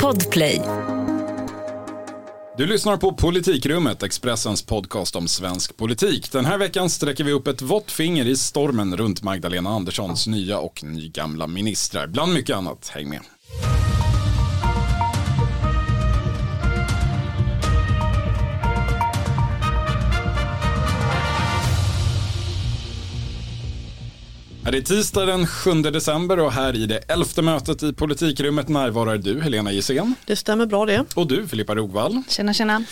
Podplay. Du lyssnar på Politikrummet, Expressens podcast om svensk politik. Den här veckan sträcker vi upp ett vått finger i stormen runt Magdalena Anderssons nya och nygamla ministrar. Bland mycket annat, häng med. Det är tisdag den 7 december och här i det elfte mötet i politikrummet närvarar du, Helena Gissén. Det stämmer bra det. Och du, Filippa Rogvall. Tjena, tjena.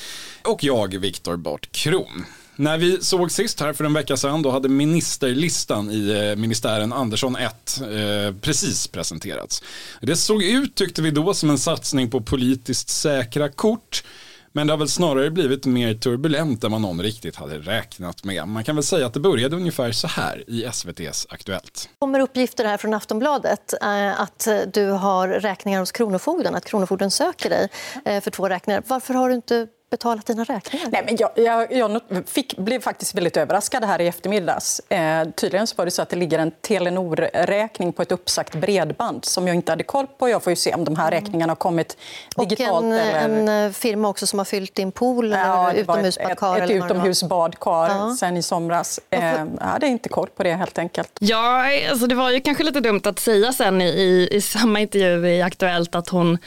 Och jag, Viktor Bart Kron. När vi såg sist här för en vecka sedan då hade ministerlistan i eh, ministären Andersson 1 eh, precis presenterats. Det såg ut tyckte vi då som en satsning på politiskt säkra kort men det har väl snarare blivit mer turbulent än vad någon riktigt hade räknat med. Man kan väl säga att det började ungefär så här i SVTs Aktuellt. Det kommer uppgifter här från Aftonbladet eh, att du har räkningar hos Kronofogden, att Kronofogden söker dig eh, för två räkningar. Varför har du inte betalat dina räkningar? Nej, men jag, jag, jag fick, blev faktiskt väldigt överraskad här i eftermiddags. Eh, tydligen så var det så att det ligger en Telenor-räkning på ett uppsagt bredband som jag inte hade koll på. Jag får ju se om de här mm. räkningarna har kommit digitalt. Och en, eller... en eh, firma också som har fyllt din pool ja, eller utomhusbadkar? Ett, ett, ett utomhusbadkar ja. sen i somras. Eh, jag hade inte koll på det helt enkelt. Ja, alltså det var ju kanske lite dumt att säga sen i, i, i samma intervju i Aktuellt att hon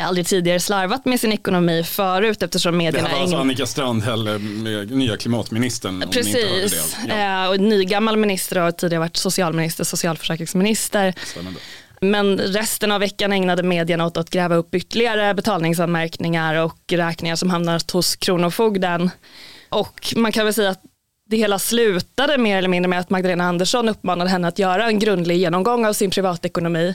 aldrig tidigare slarvat med sin ekonomi förut eftersom medierna... Det här var alltså Annika Strandhäll, eh, nya klimatministern. Precis, ja. Eh, och nygammal minister och tidigare varit socialminister, socialförsäkringsminister. Men resten av veckan ägnade medierna åt att gräva upp ytterligare betalningsanmärkningar och räkningar som hamnat hos Kronofogden. Och man kan väl säga att det hela slutade mer eller mindre med att Magdalena Andersson uppmanade henne att göra en grundlig genomgång av sin privatekonomi.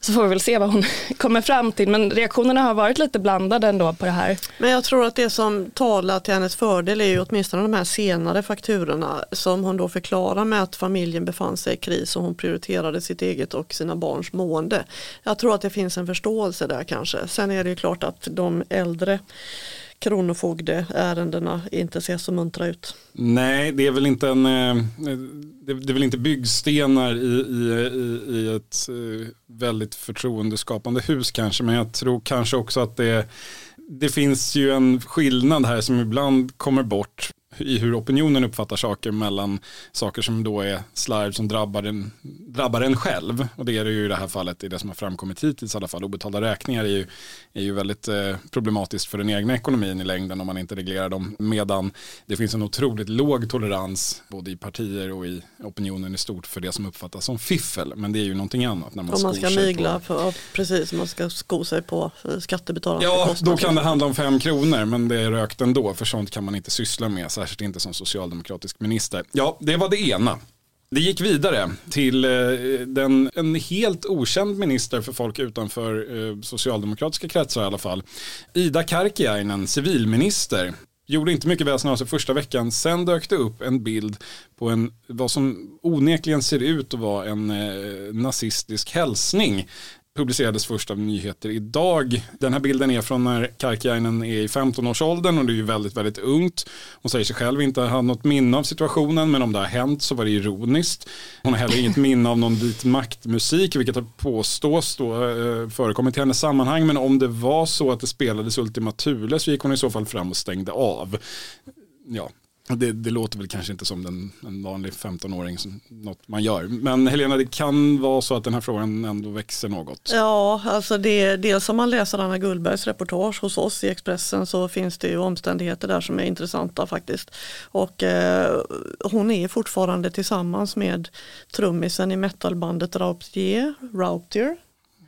Så får vi väl se vad hon kommer fram till. Men reaktionerna har varit lite blandade ändå på det här. Men jag tror att det som talar till hennes fördel är ju åtminstone de här senare fakturorna som hon då förklarar med att familjen befann sig i kris och hon prioriterade sitt eget och sina barns mående. Jag tror att det finns en förståelse där kanske. Sen är det ju klart att de äldre kronofogdeärendena inte ser så muntra ut. Nej, det är väl inte en eh, det är väl inte byggstenar i, i, i ett eh, väldigt förtroendeskapande hus kanske, men jag tror kanske också att det, det finns ju en skillnad här som ibland kommer bort i hur opinionen uppfattar saker mellan saker som då är slarv som drabbar en, drabbar en själv. Och det är det ju i det här fallet i det som har framkommit hittills i alla fall. Obetalda räkningar är ju, är ju väldigt eh, problematiskt för den egna ekonomin i längden om man inte reglerar dem. Medan det finns en otroligt låg tolerans både i partier och i opinionen i stort för det som uppfattas som fiffel. Men det är ju någonting annat. När man, om man ska mygla, på... för, precis, man ska sko sig på skattebetalarnas Ja, då kan det handla om fem kronor men det är rökt ändå för sånt kan man inte syssla med särskilt inte som socialdemokratisk minister. Ja, det var det ena. Det gick vidare till eh, den, en helt okänd minister för folk utanför eh, socialdemokratiska kretsar i alla fall. Ida Karkiainen, civilminister. Gjorde inte mycket väsen av sig första veckan. Sen dök det upp en bild på en, vad som onekligen ser ut att vara en eh, nazistisk hälsning publicerades först av nyheter idag. Den här bilden är från när Karkiainen är i 15-årsåldern och det är ju väldigt, väldigt ungt. Hon säger sig själv inte ha något minne av situationen men om det har hänt så var det ironiskt. Hon har heller inget minne av någon vit maktmusik vilket har påstås då eh, förekommit i hennes sammanhang men om det var så att det spelades Ultima Thule så gick hon i så fall fram och stängde av. Ja, det, det, låter väl kanske inte som den, en vanlig 15-åring, som något man gör. Men Helena, det kan vara så att den här frågan ändå växer något. Ja, alltså det, dels om man läser Anna Gullbergs reportage hos oss i Expressen så finns det ju omständigheter där som är intressanta faktiskt. Och eh, hon är fortfarande tillsammans med trummisen i metalbandet Rauptier, Rauptier.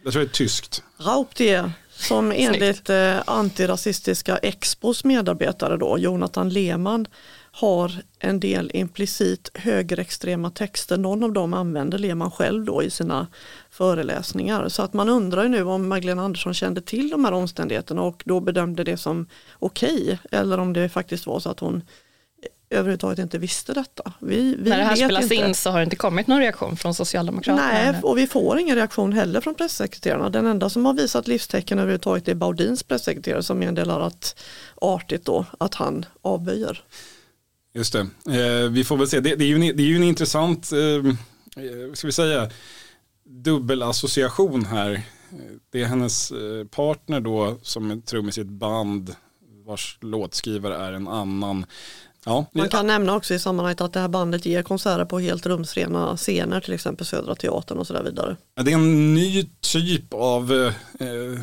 Jag tror det är tyskt. Rauptier, som enligt eh, antirasistiska Expos medarbetare då, Jonathan Lehmann, har en del implicit högerextrema texter. Någon av dem använder Lehmann själv då i sina föreläsningar. Så att man undrar ju nu om Magdalena Andersson kände till de här omständigheterna och då bedömde det som okej. Okay, eller om det faktiskt var så att hon överhuvudtaget inte visste detta. Vi, vi När det här spelas inte. in så har det inte kommit någon reaktion från Socialdemokraterna? Nej, och vi får ingen reaktion heller från pressekreterarna. Den enda som har visat livstecken överhuvudtaget är Baudins pressekreterare som meddelar att artigt då att han avböjer. Just det, eh, vi får väl se. Det, det, är ju en, det är ju en intressant, eh, ska vi säga, dubbelassociation här det är hennes eh, partner då som är trummis i ett band vars låtskrivare är en annan. Ja. Man kan nämna också i sammanhanget att det här bandet ger konserter på helt rumsrena scener, till exempel Södra Teatern och så där vidare. Det är en ny typ av eh,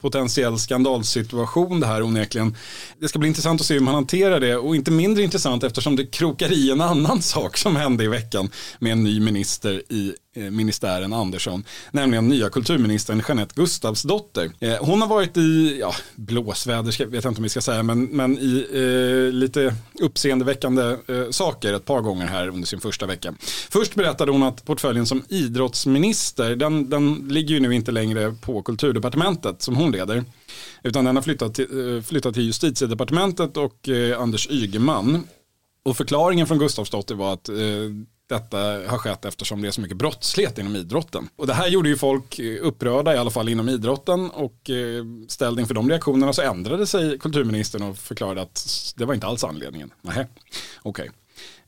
potentiell skandalsituation det här onekligen. Det ska bli intressant att se hur man hanterar det och inte mindre intressant eftersom det krokar i en annan sak som hände i veckan med en ny minister i eh, ministären Andersson, nämligen nya kulturministern Jeanette Gustavsdotter. Eh, hon har varit i ja, blåsväder, vet jag inte om vi ska säga, men, men i eh, lite uppseendeväckande eh, saker ett par gånger här under sin första vecka. Först berättade hon att portföljen som idrottsminister, den, den ligger ju nu inte längre på kulturdepartementet som hon hon leder. Utan den har flyttat till, eh, flyttat till justitiedepartementet och eh, Anders Ygeman. Och förklaringen från Gustafsdotter var att eh, detta har skett eftersom det är så mycket brottslighet inom idrotten. Och det här gjorde ju folk upprörda, i alla fall inom idrotten. Och ställd inför de reaktionerna så ändrade sig kulturministern och förklarade att det var inte alls anledningen. Nej, okej. Okay.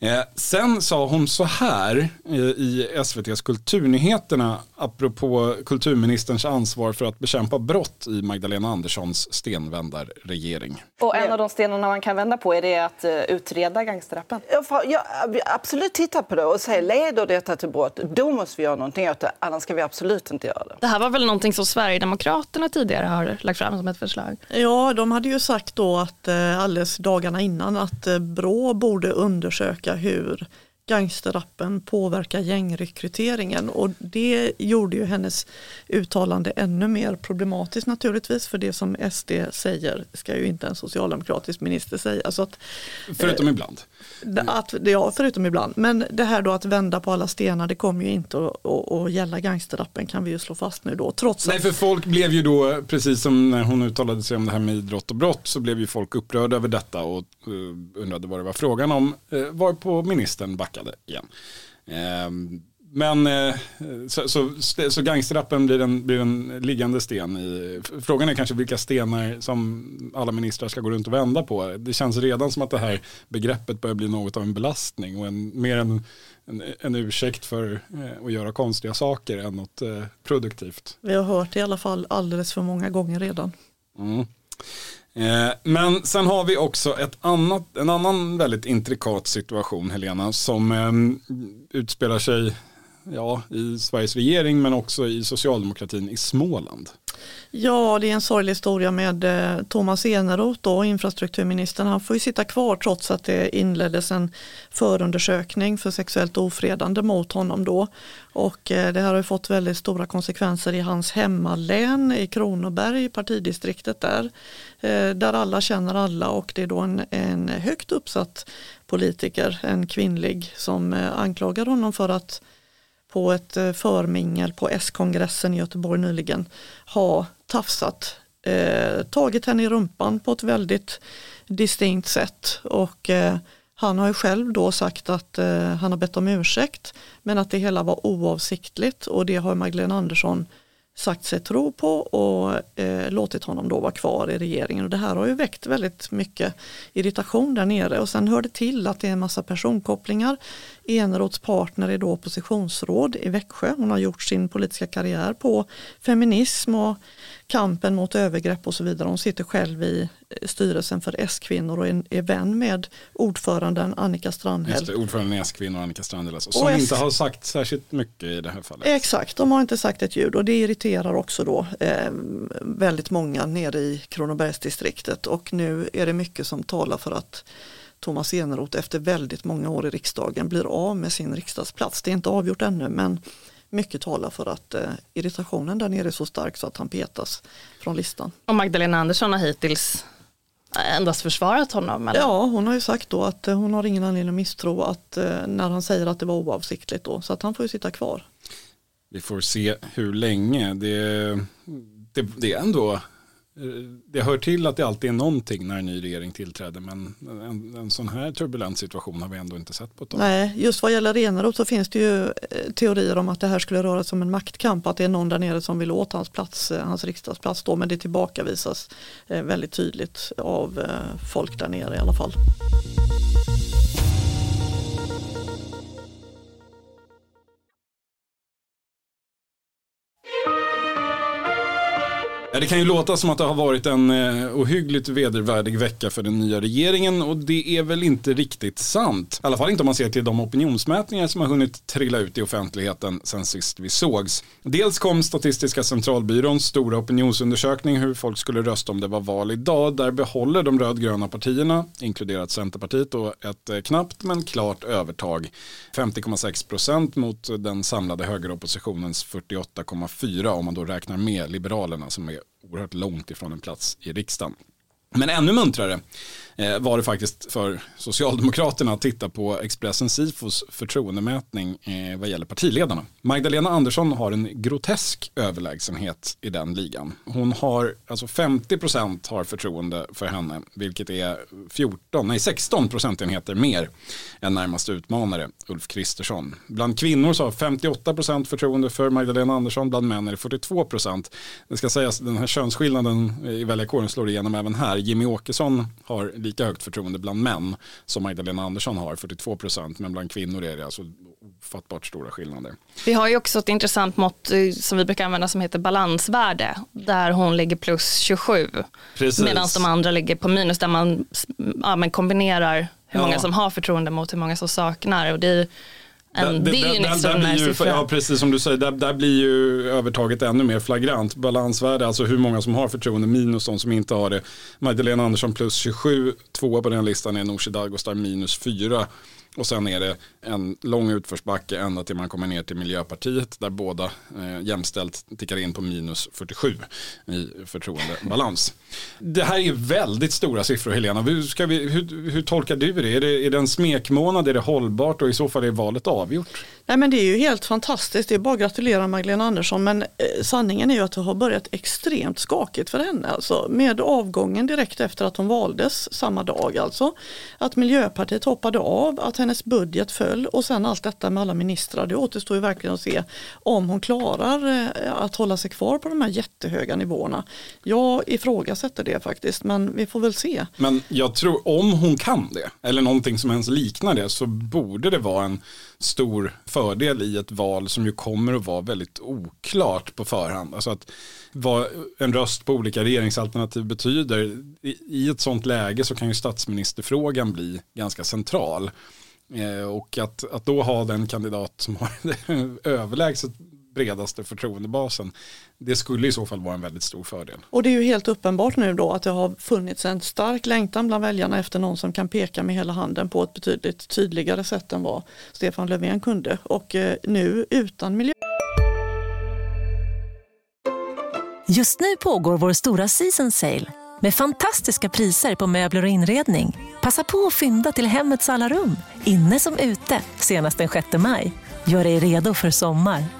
Eh, sen sa hon så här eh, i SVTs Kulturnyheterna apropå kulturministerns ansvar för att bekämpa brott i Magdalena Anderssons stenvändarregering. Och en av de stenarna man kan vända på är det att uh, utreda gangsterrappen? Ja, ja, absolut titta på det och säga leder detta till brott, då måste vi göra någonting åt det, annars ska vi absolut inte göra det. Det här var väl någonting som Sverigedemokraterna tidigare har lagt fram som ett förslag? Ja, de hade ju sagt då att alldeles dagarna innan att Brå borde undersöka undersöka hur gangsterrappen påverkar gängrekryteringen och det gjorde ju hennes uttalande ännu mer problematiskt naturligtvis för det som SD säger ska ju inte en socialdemokratisk minister säga. Så att, Förutom eh, ibland. Att, ja, förutom ibland. Men det här då att vända på alla stenar det kommer ju inte att, att, att gälla gangsterrappen kan vi ju slå fast nu då. Trots Nej, för folk blev ju då, precis som när hon uttalade sig om det här med idrott och brott, så blev ju folk upprörda över detta och uh, undrade vad det var frågan om. Uh, var på ministern backade igen. Men eh, så, så, så gangsterrappen blir en, blir en liggande sten i, frågan är kanske vilka stenar som alla ministrar ska gå runt och vända på. Det känns redan som att det här begreppet börjar bli något av en belastning och en, mer en, en, en ursäkt för eh, att göra konstiga saker än något eh, produktivt. Vi har hört det i alla fall alldeles för många gånger redan. Mm. Men sen har vi också ett annat, en annan väldigt intrikat situation Helena som eh, utspelar sig ja, i Sveriges regering men också i socialdemokratin i Småland. Ja, det är en sorglig historia med eh, Thomas Eneroth, då, infrastrukturministern. Han får ju sitta kvar trots att det inleddes en förundersökning för sexuellt ofredande mot honom då. Och eh, det här har ju fått väldigt stora konsekvenser i hans hemmalän i Kronoberg, partidistriktet där. Eh, där alla känner alla och det är då en, en högt uppsatt politiker, en kvinnlig, som anklagar honom för att på ett eh, förmingel på S-kongressen i Göteborg nyligen ha tafsat, eh, tagit henne i rumpan på ett väldigt distinkt sätt och eh, han har ju själv då sagt att eh, han har bett om ursäkt men att det hela var oavsiktligt och det har Magdalena Andersson sagt sig tro på och eh, låtit honom då vara kvar i regeringen. Och det här har ju väckt väldigt mycket irritation där nere och sen hör det till att det är en massa personkopplingar. Eneroths partner är då oppositionsråd i Växjö. Hon har gjort sin politiska karriär på feminism och kampen mot övergrepp och så vidare. Hon sitter själv i eh, styrelsen för S-kvinnor och är, vän med ordföranden Annika Strandhäll. Just det, ordföranden i S-kvinnor Annika Strandhäll alltså, som inte har sagt särskilt mycket i det här fallet. Exakt, de har inte sagt ett ljud och det irriterar också då eh, väldigt många nere i Kronobergsdistriktet och nu är det mycket som talar för att Thomas Eneroth efter väldigt många år i riksdagen blir av med sin riksdagsplats. Det är inte avgjort ännu men mycket talar för att eh, irritationen där nere är så stark så att han petas från listan. Och Magdalena Andersson har hittills endast försvarat honom? Eller? Ja, hon har ju sagt då att eh, hon har ingen anledning att misstro att eh, när han säger att det var oavsiktligt då, så att han får ju sitta kvar. Vi får se hur länge. Det, det, det är ändå Eh, det hör till att det alltid är någonting när en ny regering tillträder men en, en sån här turbulent situation har vi ändå inte sett på ett tag. Nej, just vad gäller Eneroth så finns det ju eh, teorier om att det här skulle röra sig om en maktkamp, att det är någon där nere som vill åt hans plats, eh, hans riksdagsplats då, men det tillbakavisas väldigt tydligt av folk där nere i alla fall. Det kan ju låta som att det har varit en eh, ohyggligt vedervärdig vecka för den nya regeringen och det är väl inte riktigt sant. I alla fall inte om man ser till de opinionsmätningar som har hunnit trilla ut i offentligheten sen sist vi sågs. Dels kom Statistiska centralbyråns stora opinionsundersökning hur folk skulle rösta om det var val idag. Där behåller de rödgröna partierna, inkluderat Centerpartiet, och ett eh, knappt men klart övertag. 50,6 procent mot den samlade högeroppositionens 48,4 om man då räknar med Liberalerna som är oerhört långt ifrån en plats i riksdagen. Men ännu muntrare Eh, var det faktiskt för Socialdemokraterna att titta på Expressen Sifos förtroendemätning eh, vad gäller partiledarna. Magdalena Andersson har en grotesk överlägsenhet i den ligan. Hon har, alltså 50% har förtroende för henne, vilket är 14, nej 16 procentenheter mer än närmaste utmanare, Ulf Kristersson. Bland kvinnor så har 58% förtroende för Magdalena Andersson, bland män är det 42%. Det ska sägas, den här könsskillnaden i väljarkåren slår igenom även här. Jimmy Åkesson har lika högt förtroende bland män som Magdalena Andersson har, 42 procent, men bland kvinnor är det alltså ofattbart stora skillnader. Vi har ju också ett intressant mått eh, som vi brukar använda som heter balansvärde, där hon ligger plus 27, medan de andra ligger på minus, där man ja, men kombinerar hur många som har förtroende mot hur många som saknar. Och det är en, det, det, är ju en extraordinär siffra. Ja, precis som du säger, där, där blir ju övertaget ännu mer flagrant. Balansvärde, alltså hur många som har förtroende minus de som inte har det. Magdalena Andersson plus 27, tvåa på den listan är Nooshi Dadgostar minus 4. Och sen är det en lång utförsbacke ända till man kommer ner till Miljöpartiet där båda eh, jämställt tickar in på minus 47 i förtroendebalans. Det här är väldigt stora siffror Helena. Hur, ska vi, hur, hur tolkar du det? Är, det? är det en smekmånad? Är det hållbart och i så fall är valet avgjort? Nej men det är ju helt fantastiskt. Det är bara att gratulera Magdalena Andersson men eh, sanningen är ju att det har börjat extremt skakigt för henne. Alltså, med avgången direkt efter att hon valdes samma dag alltså. Att Miljöpartiet hoppade av, att hennes budget föll och sen allt detta med alla ministrar. Det återstår ju verkligen att se om hon klarar eh, att hålla sig kvar på de här jättehöga nivåerna. Jag ifrågasätter det faktiskt men vi får väl se. Men jag tror om hon kan det eller någonting som ens liknar det så borde det vara en stor fördel i ett val som ju kommer att vara väldigt oklart på förhand. Alltså att vad en röst på olika regeringsalternativ betyder. I ett sånt läge så kan ju statsministerfrågan bli ganska central. Eh, och att, att då ha den kandidat som har överlägset bredaste förtroendebasen. Det skulle i så fall vara en väldigt stor fördel. Och det är ju helt uppenbart nu då att det har funnits en stark längtan bland väljarna efter någon som kan peka med hela handen på ett betydligt tydligare sätt än vad Stefan Löfven kunde. Och eh, nu utan miljö. Just nu pågår vår stora season sale med fantastiska priser på möbler och inredning. Passa på att fynda till hemmets alla rum, inne som ute, senast den 6 maj. Gör dig redo för sommar.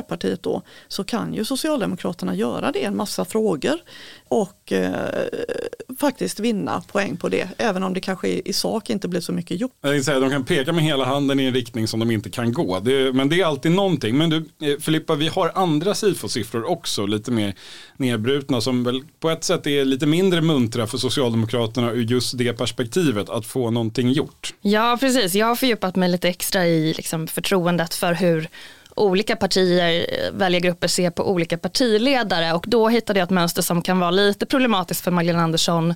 Miljöpartiet då så kan ju Socialdemokraterna göra det i en massa frågor och eh, faktiskt vinna poäng på det även om det kanske i, sak inte blir så mycket gjort. Jag säga, de kan peka med hela handen i en riktning som de inte kan gå. Det, men det är alltid någonting. Men du eh, Filippa, vi har andra SIFO-siffror också lite mer nedbrutna som väl på ett sätt är lite mindre muntra för Socialdemokraterna ur just det perspektivet att få någonting gjort. Ja precis, jag har fördjupat mig lite extra i liksom, förtroendet för hur olika partier, väljargrupper ser på olika partiledare och då hittade jag ett mönster som kan vara lite problematiskt för Magdalena Andersson.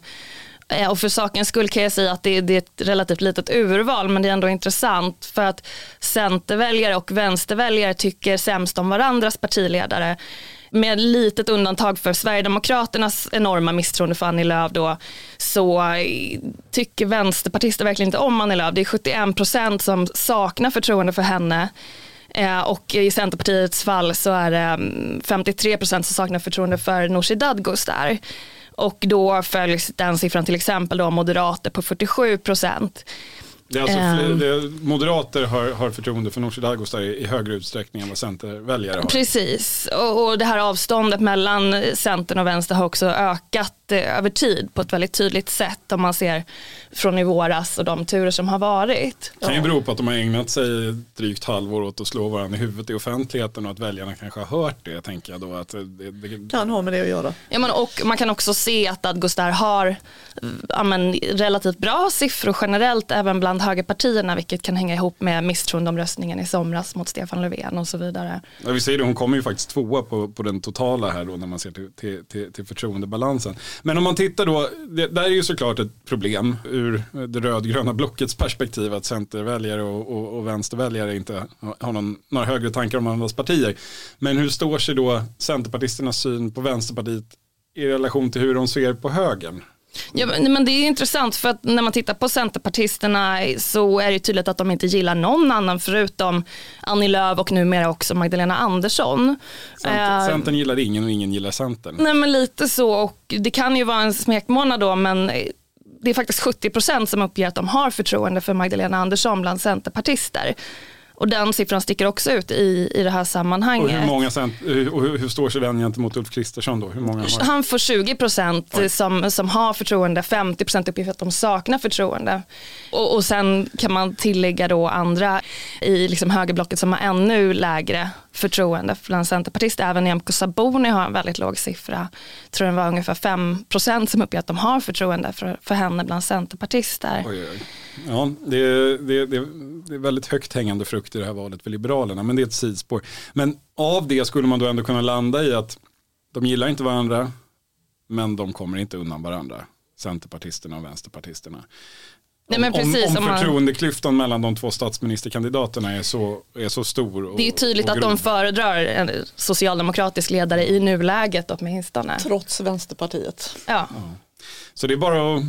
Eh, och för sakens skull kan jag säga att det, det är ett relativt litet urval men det är ändå intressant för att centerväljare och vänsterväljare tycker sämst om varandras partiledare med litet undantag för Sverigedemokraternas enorma misstroende för Annie Lööf då, så tycker vänsterpartister verkligen inte om Annie Lööf. Det är 71 procent som saknar förtroende för henne. Eh, och i Centerpartiets fall så är det 53 mm, procent som saknar förtroende för Nooshi Dadgostar. Och då följs den siffran till exempel då moderater på 47 procent. Det är alltså um, det, moderater har, har förtroende för Nooshi Dadgostar i, i högre utsträckning än vad centerväljare har. Precis, och, och det här avståndet mellan Centern och vänster har också ökat sett eh, över tid på ett väldigt tydligt sätt om man ser från i våras och de turer som har varit. Det kan ju bero på att de har ägnat sig drygt halvår åt att slå varandra i huvudet i offentligheten och att väljarna kanske har hört det. Tänker jag då att det, det... Kan ha med det att göra. Ja, men och man kan också se att Adgostar har ja, men, relativt bra siffror generellt även bland högerpartierna vilket kan hänga ihop med misstroendeomröstningen i somras mot Stefan Löfven och så vidare. Ja, vi säger det, hon kommer ju faktiskt tvåa på, på den totala här då när man ser till, till, till, till förtroendebalansen. Men om man tittar då, det där är ju såklart ett problem ur det rödgröna blockets perspektiv att centerväljare och, och, och vänsterväljare inte har någon, några högre tankar om andras partier. Men hur står sig då Centerpartisternas syn på Vänsterpartiet i relation till hur de ser på högern? Ja, men det är intressant för att när man tittar på Centerpartisterna så är det tydligt att de inte gillar någon annan förutom Annie Lööf och numera också Magdalena Andersson. Center, uh, Centern gillar ingen och ingen gillar Centern. Nej men lite så och det kan ju vara en smekmånad då men det är faktiskt 70 procent som uppger att de har förtroende för Magdalena Andersson bland centerpartister. Och den siffran sticker också ut i, i det här sammanhanget. Och hur, många och hur, hur står sig den gentemot Ulf Kristersson då? Hur många har... Han får 20 procent som, som har förtroende, 50 procent uppger att de saknar förtroende. Och, och sen kan man tillägga då andra i liksom högerblocket som har ännu lägre förtroende bland centerpartister. Även Nyamko Sabuni har en väldigt låg siffra. Jag tror det var ungefär 5 procent som uppger att de har förtroende för, för henne bland centerpartister. Oj, oj. Ja, det är, det, det, det är väldigt högt hängande frukt i det här valet för Liberalerna, men det är ett sidspår. Men av det skulle man då ändå kunna landa i att de gillar inte varandra, men de kommer inte undan varandra, Centerpartisterna och Vänsterpartisterna. Nej, men precis, om, om förtroendeklyftan mellan de två statsministerkandidaterna är så, är så stor. Och, det är tydligt att de föredrar en socialdemokratisk ledare i nuläget åtminstone. Trots Vänsterpartiet. Ja. ja. Så det är bara att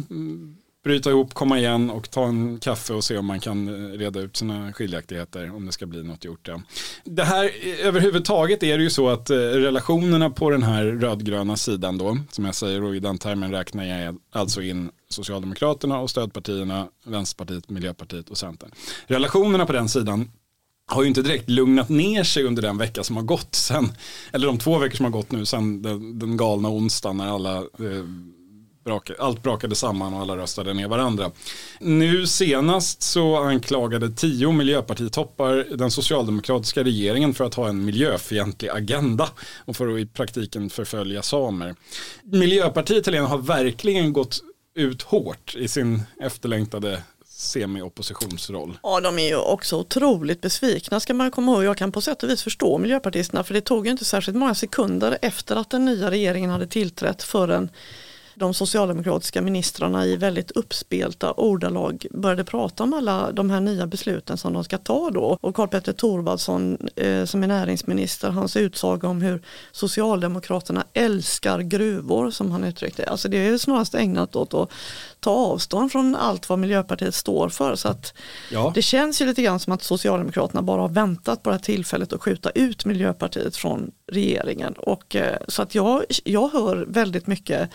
bryta ihop, komma igen och ta en kaffe och se om man kan eh, reda ut sina skiljaktigheter om det ska bli något gjort. Ja. Det här eh, överhuvudtaget är det ju så att eh, relationerna på den här rödgröna sidan då, som jag säger och i den termen räknar jag alltså in Socialdemokraterna och stödpartierna, Vänsterpartiet, Miljöpartiet och Centern. Relationerna på den sidan har ju inte direkt lugnat ner sig under den vecka som har gått sen, eller de två veckor som har gått nu sen den, den galna onsdagen när alla eh, allt brakade samman och alla röstade ner varandra. Nu senast så anklagade tio miljöpartitoppar den socialdemokratiska regeringen för att ha en miljöfientlig agenda och för att i praktiken förfölja samer. Miljöpartiet Helena har verkligen gått ut hårt i sin efterlängtade semi-oppositionsroll. Ja, de är ju också otroligt besvikna ska man komma ihåg. Jag kan på sätt och vis förstå miljöpartisterna för det tog ju inte särskilt många sekunder efter att den nya regeringen hade tillträtt förrän de socialdemokratiska ministrarna i väldigt uppspelta ordalag började prata om alla de här nya besluten som de ska ta då. Och Karl-Petter Thorwaldsson eh, som är näringsminister, hans utsaga om hur Socialdemokraterna älskar gruvor som han uttryckte Alltså det är snarast ägnat åt att ta avstånd från allt vad Miljöpartiet står för. Så att ja. Det känns ju lite grann som att Socialdemokraterna bara har väntat på det här tillfället att skjuta ut Miljöpartiet från regeringen. Och, eh, så att jag, jag hör väldigt mycket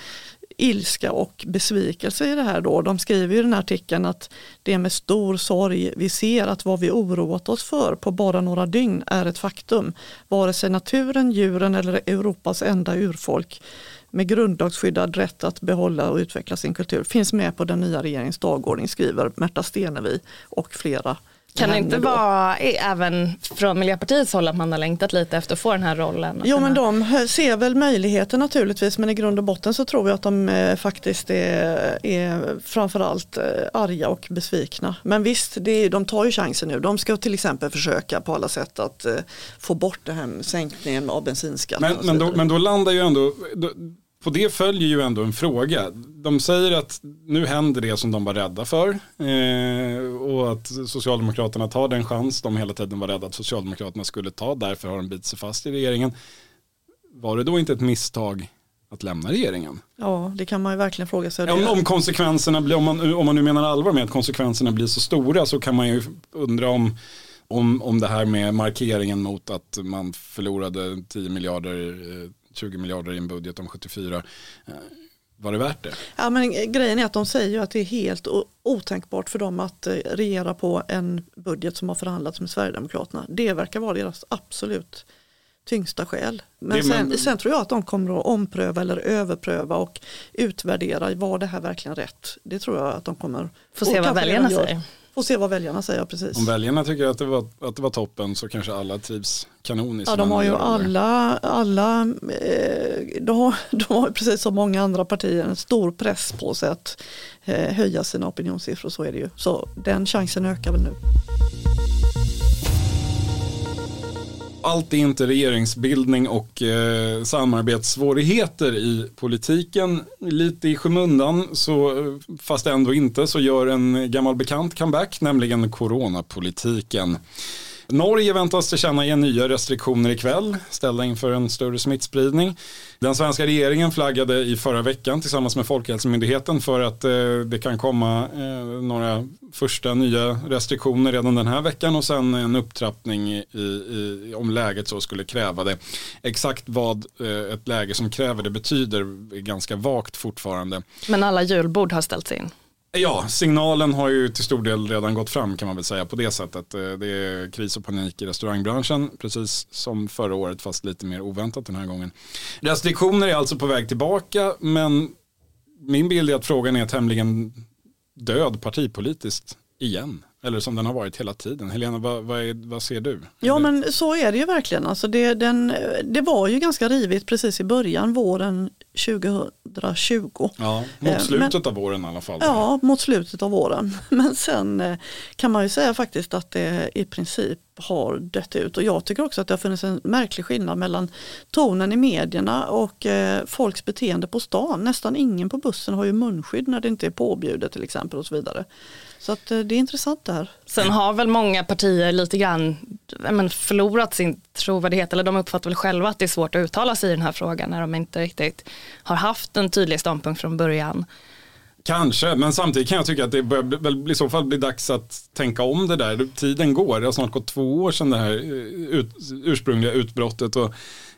ilska och besvikelse i det här då. De skriver i den här artikeln att det är med stor sorg vi ser att vad vi oroat oss för på bara några dygn är ett faktum. Vare sig naturen, djuren eller Europas enda urfolk med grundlagsskyddad rätt att behålla och utveckla sin kultur finns med på den nya regeringens dagordning skriver Märta Stenevi och flera kan det inte vara även från Miljöpartiets håll att man har längtat lite efter att få den här rollen? Jo men de ser väl möjligheter naturligtvis men i grund och botten så tror jag att de eh, faktiskt är, är framförallt eh, arga och besvikna. Men visst, det är, de tar ju chansen nu. De ska till exempel försöka på alla sätt att eh, få bort det här sänkningen av bensinskatten. Men, men, då, men då landar ju ändå, då, på det följer ju ändå en fråga. De säger att nu händer det som de var rädda för eh, och att Socialdemokraterna tar den chans de hela tiden var rädda att Socialdemokraterna skulle ta. Därför har de bitit sig fast i regeringen. Var det då inte ett misstag att lämna regeringen? Ja, det kan man ju verkligen fråga sig. Om, om konsekvenserna blir, om man, om man nu menar allvar med att konsekvenserna blir så stora så kan man ju undra om om, om det här med markeringen mot att man förlorade 10 miljarder eh, 20 miljarder i en budget om 74. Eh, var det värt det? Ja, men grejen är att de säger att det är helt otänkbart för dem att eh, regera på en budget som har förhandlats med Sverigedemokraterna. Det verkar vara deras absolut tyngsta skäl. Men, Det- sen, men- sen tror jag att de kommer att ompröva eller överpröva och utvärdera, var det här verkligen rätt? Det tror jag att de kommer Får och se vad väljarna säger. Får se vad väljarna säger, precis. Om väljarna tycker att det, var, att det var toppen så kanske alla trivs kanon i Ja, de har ju alla, alla eh, de, har, de har precis som många andra partier en stor press på sig att eh, höja sina opinionssiffror, så är det ju. Så den chansen ökar väl nu. Allt är inte regeringsbildning och eh, samarbetssvårigheter i politiken. Lite i skymundan, så, eh, fast ändå inte, så gör en gammal bekant comeback, nämligen coronapolitiken. Norge väntas tillkännage nya restriktioner ikväll, ställda inför en större smittspridning. Den svenska regeringen flaggade i förra veckan tillsammans med Folkhälsomyndigheten för att eh, det kan komma eh, några första nya restriktioner redan den här veckan och sen en upptrappning i, i, om läget så skulle kräva det. Exakt vad eh, ett läge som kräver det betyder är ganska vagt fortfarande. Men alla julbord har ställts in. Ja, signalen har ju till stor del redan gått fram kan man väl säga på det sättet. Eh, det är kris och panik i restaurangbranschen, precis som förra året fast lite mer oväntat den här gången. Restriktioner är alltså på väg tillbaka, men min bild är att frågan är tämligen död partipolitiskt igen. Eller som den har varit hela tiden. Helena, vad, vad, är, vad ser du? Ja men så är det ju verkligen. Alltså det, den, det var ju ganska rivigt precis i början, våren 2020. Ja, Eh, mot slutet av våren i alla fall. Ja, mot slutet av våren. Men sen eh, kan man ju säga faktiskt att det i princip har dött ut. Och jag tycker också att det har funnits en märklig skillnad mellan tonen i medierna och eh, folks beteende på stan. Nästan ingen på bussen har ju munskydd när det inte är påbjudet till exempel och så vidare. Så att, eh, det är intressant det här. Sen har väl många partier lite grann men, förlorat sin trovärdighet eller de uppfattar väl själva att det är svårt att uttala sig i den här frågan när de inte riktigt har haft en tydlig ståndpunkt från början. Kanske, men samtidigt kan jag tycka att det börjar bli- väl i så fall bli dags att tänka om det där. Tiden går, det har snart gått två år sedan det här eh, ut, ursprungliga utbrottet. Och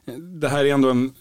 eh, det här är ändå en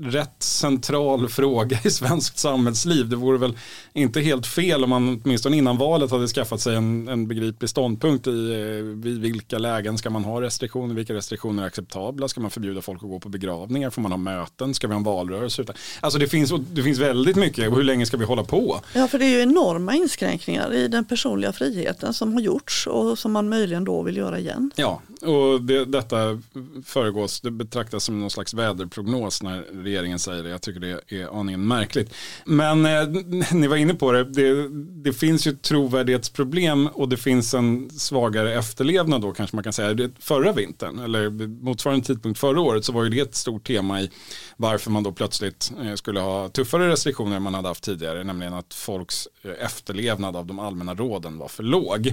rätt central fråga i svenskt samhällsliv. Det vore väl inte helt fel om man åtminstone innan valet hade skaffat sig en, en begriplig ståndpunkt i eh, vid vilka lägen ska man ha restriktioner, vilka restriktioner är acceptabla, ska man förbjuda folk att gå på begravningar, får man ha möten, ska vi ha en valrörelse? Alltså det finns, det finns väldigt mycket, och hur länge ska vi hålla på? Ja, för det är ju enorma inskränkningar i den personliga friheten som har gjorts och som man möjligen då vill göra igen. Ja, och det, detta föregås, det betraktas som någon slags väderprognos när regeringen säger det. Jag tycker det är aningen märkligt. Men eh, ni var inne på det, det, det finns ju trovärdighetsproblem och det finns en svagare efterlevnad då kanske man kan säga. Det, förra vintern, eller motsvarande tidpunkt förra året, så var ju det ett stort tema i varför man då plötsligt eh, skulle ha tuffare restriktioner än man hade haft tidigare, nämligen att folks eh, efterlevnad av de allmänna råden var för låg.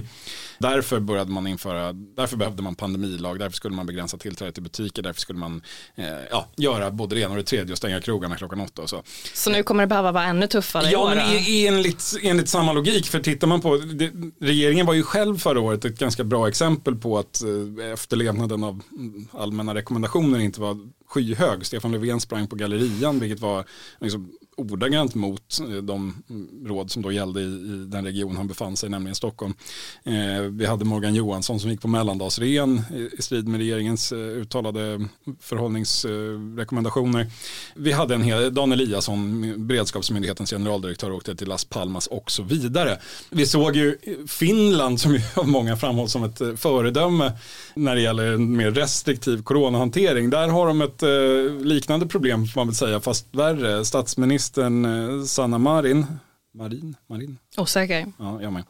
Därför började man införa, därför behövde man pandemilag, därför skulle man begränsa tillträde till butiker, därför skulle man eh, ja, göra både det ena och det tredje och stänga krogarna klockan åtta och så. Så nu kommer det behöva vara ännu tuffare Ja, men enligt, enligt samma logik, för tittar man på, det, regeringen var ju själv förra året ett ganska bra exempel på att eh, efterlevnaden av mm, allmänna rekommendationer inte var skyhög. Stefan Löfven sprang på gallerian, vilket var liksom, ordagrant mot eh, de råd som då gällde i, i den region han befann sig, nämligen Stockholm. Eh, vi hade Morgan Johansson som gick på mellandagsren i, eh, i strid med regeringens eh, uttalade förhållningsrekommendationer. Vi hade en hel, Dan Eliasson, beredskapsmyndighetens generaldirektör, åkte till Las Palmas och så vidare. Vi såg ju Finland som ju av många framhålls som ett eh, föredöme när det gäller en mer restriktiv coronahantering. Där har de ett eh, liknande problem får man väl säga, fast värre. statsminister eh, Sanna Marin, Marin, Marin? Osäker. Ja, jag med.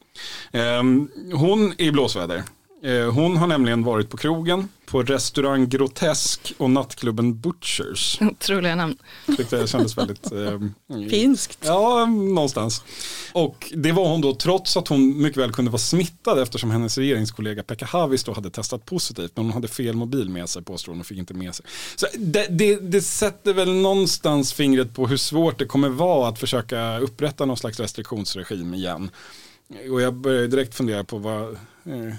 Ehm, hon är i blåsväder. Eh, hon har nämligen varit på krogen, på restaurang Grotesk och nattklubben Butchers. Troliga namn. Tyckte det kändes väldigt... ehm, Finskt. Ja, någonstans. Och det var hon då trots att hon mycket väl kunde vara smittad eftersom hennes regeringskollega Pekka Havis då hade testat positivt. Men hon hade fel mobil med sig påstår hon och fick inte med sig. Så det, det, det sätter väl någonstans fingret på hur svårt det kommer vara att försöka upprätta någon slags restriktionsregim igen. Och jag började direkt fundera på vad, eh,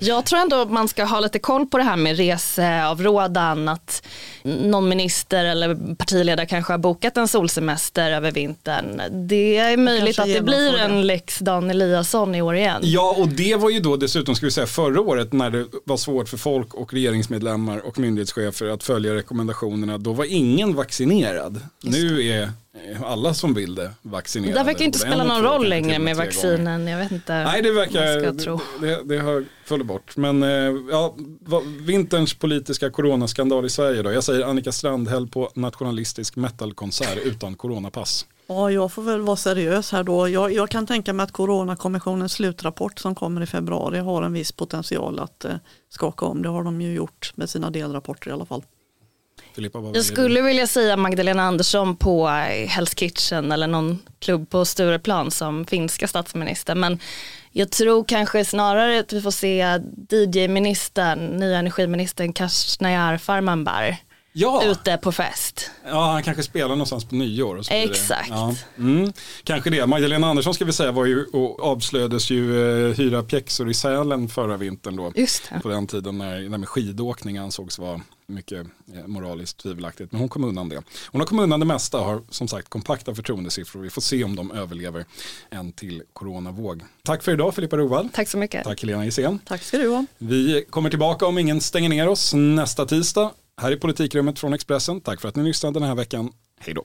Jag tror ändå man ska ha lite koll på det här med reseavrådan. Att någon minister eller partiledare kanske har bokat en solsemester över vintern. Det är möjligt att det blir en lex Dan Eliasson i år igen. Ja, och det var ju då dessutom, ska vi säga, förra året när det var svårt för folk och regeringsmedlemmar och myndighetschefer att följa rekommendationerna. Då var ingen vaccinerad. Nu är alla som vill det vaccinerade. Det verkar inte spela någon roll längre med vaccinen. Jag vet inte Nej, det verkar, det, det, har följt bort. Men eh, ja, vinterns politiska coronaskandal i Sverige då. Jag säger Annika Strandhäll på nationalistisk metalkonsert utan coronapass. Ja, jag får väl vara seriös här då. Jag, jag, kan tänka mig att Coronakommissionens slutrapport som kommer i februari har en viss potential att eh, skaka om. Det har de ju gjort med sina delrapporter i alla fall. Jag skulle vilja säga Magdalena Andersson på eh, Hell's Kitchen eller någon klubb på Stureplan som finska statsminister. Men jag tror kanske snarare att vi får se DJ-ministern, nya energiministern Kashnayar Farmanbar ja. ute på fest. Ja, han kanske spelar någonstans på nyår. Och så Exakt. Ja. Mm. Kanske det. Magdalena Andersson ska vi säga var ju och avslöjades ju eh, hyra pjäxor i Sälen förra vintern då. Just det. På den tiden när, när skidåkning ansågs vara mycket eh, moraliskt tvivelaktigt. Men hon kom undan det. Hon har kommit undan det mesta och har som sagt kompakta förtroendesiffror. Vi får se om de överlever en till coronavåg. Tack för idag Filippa Rovall. Tack så mycket. Tack Helena Gissén. Tack ska du ha. Vi kommer tillbaka om ingen stänger ner oss nästa tisdag. Här är Politikrummet från Expressen. Tack för att ni lyssnade den här veckan. Hej då.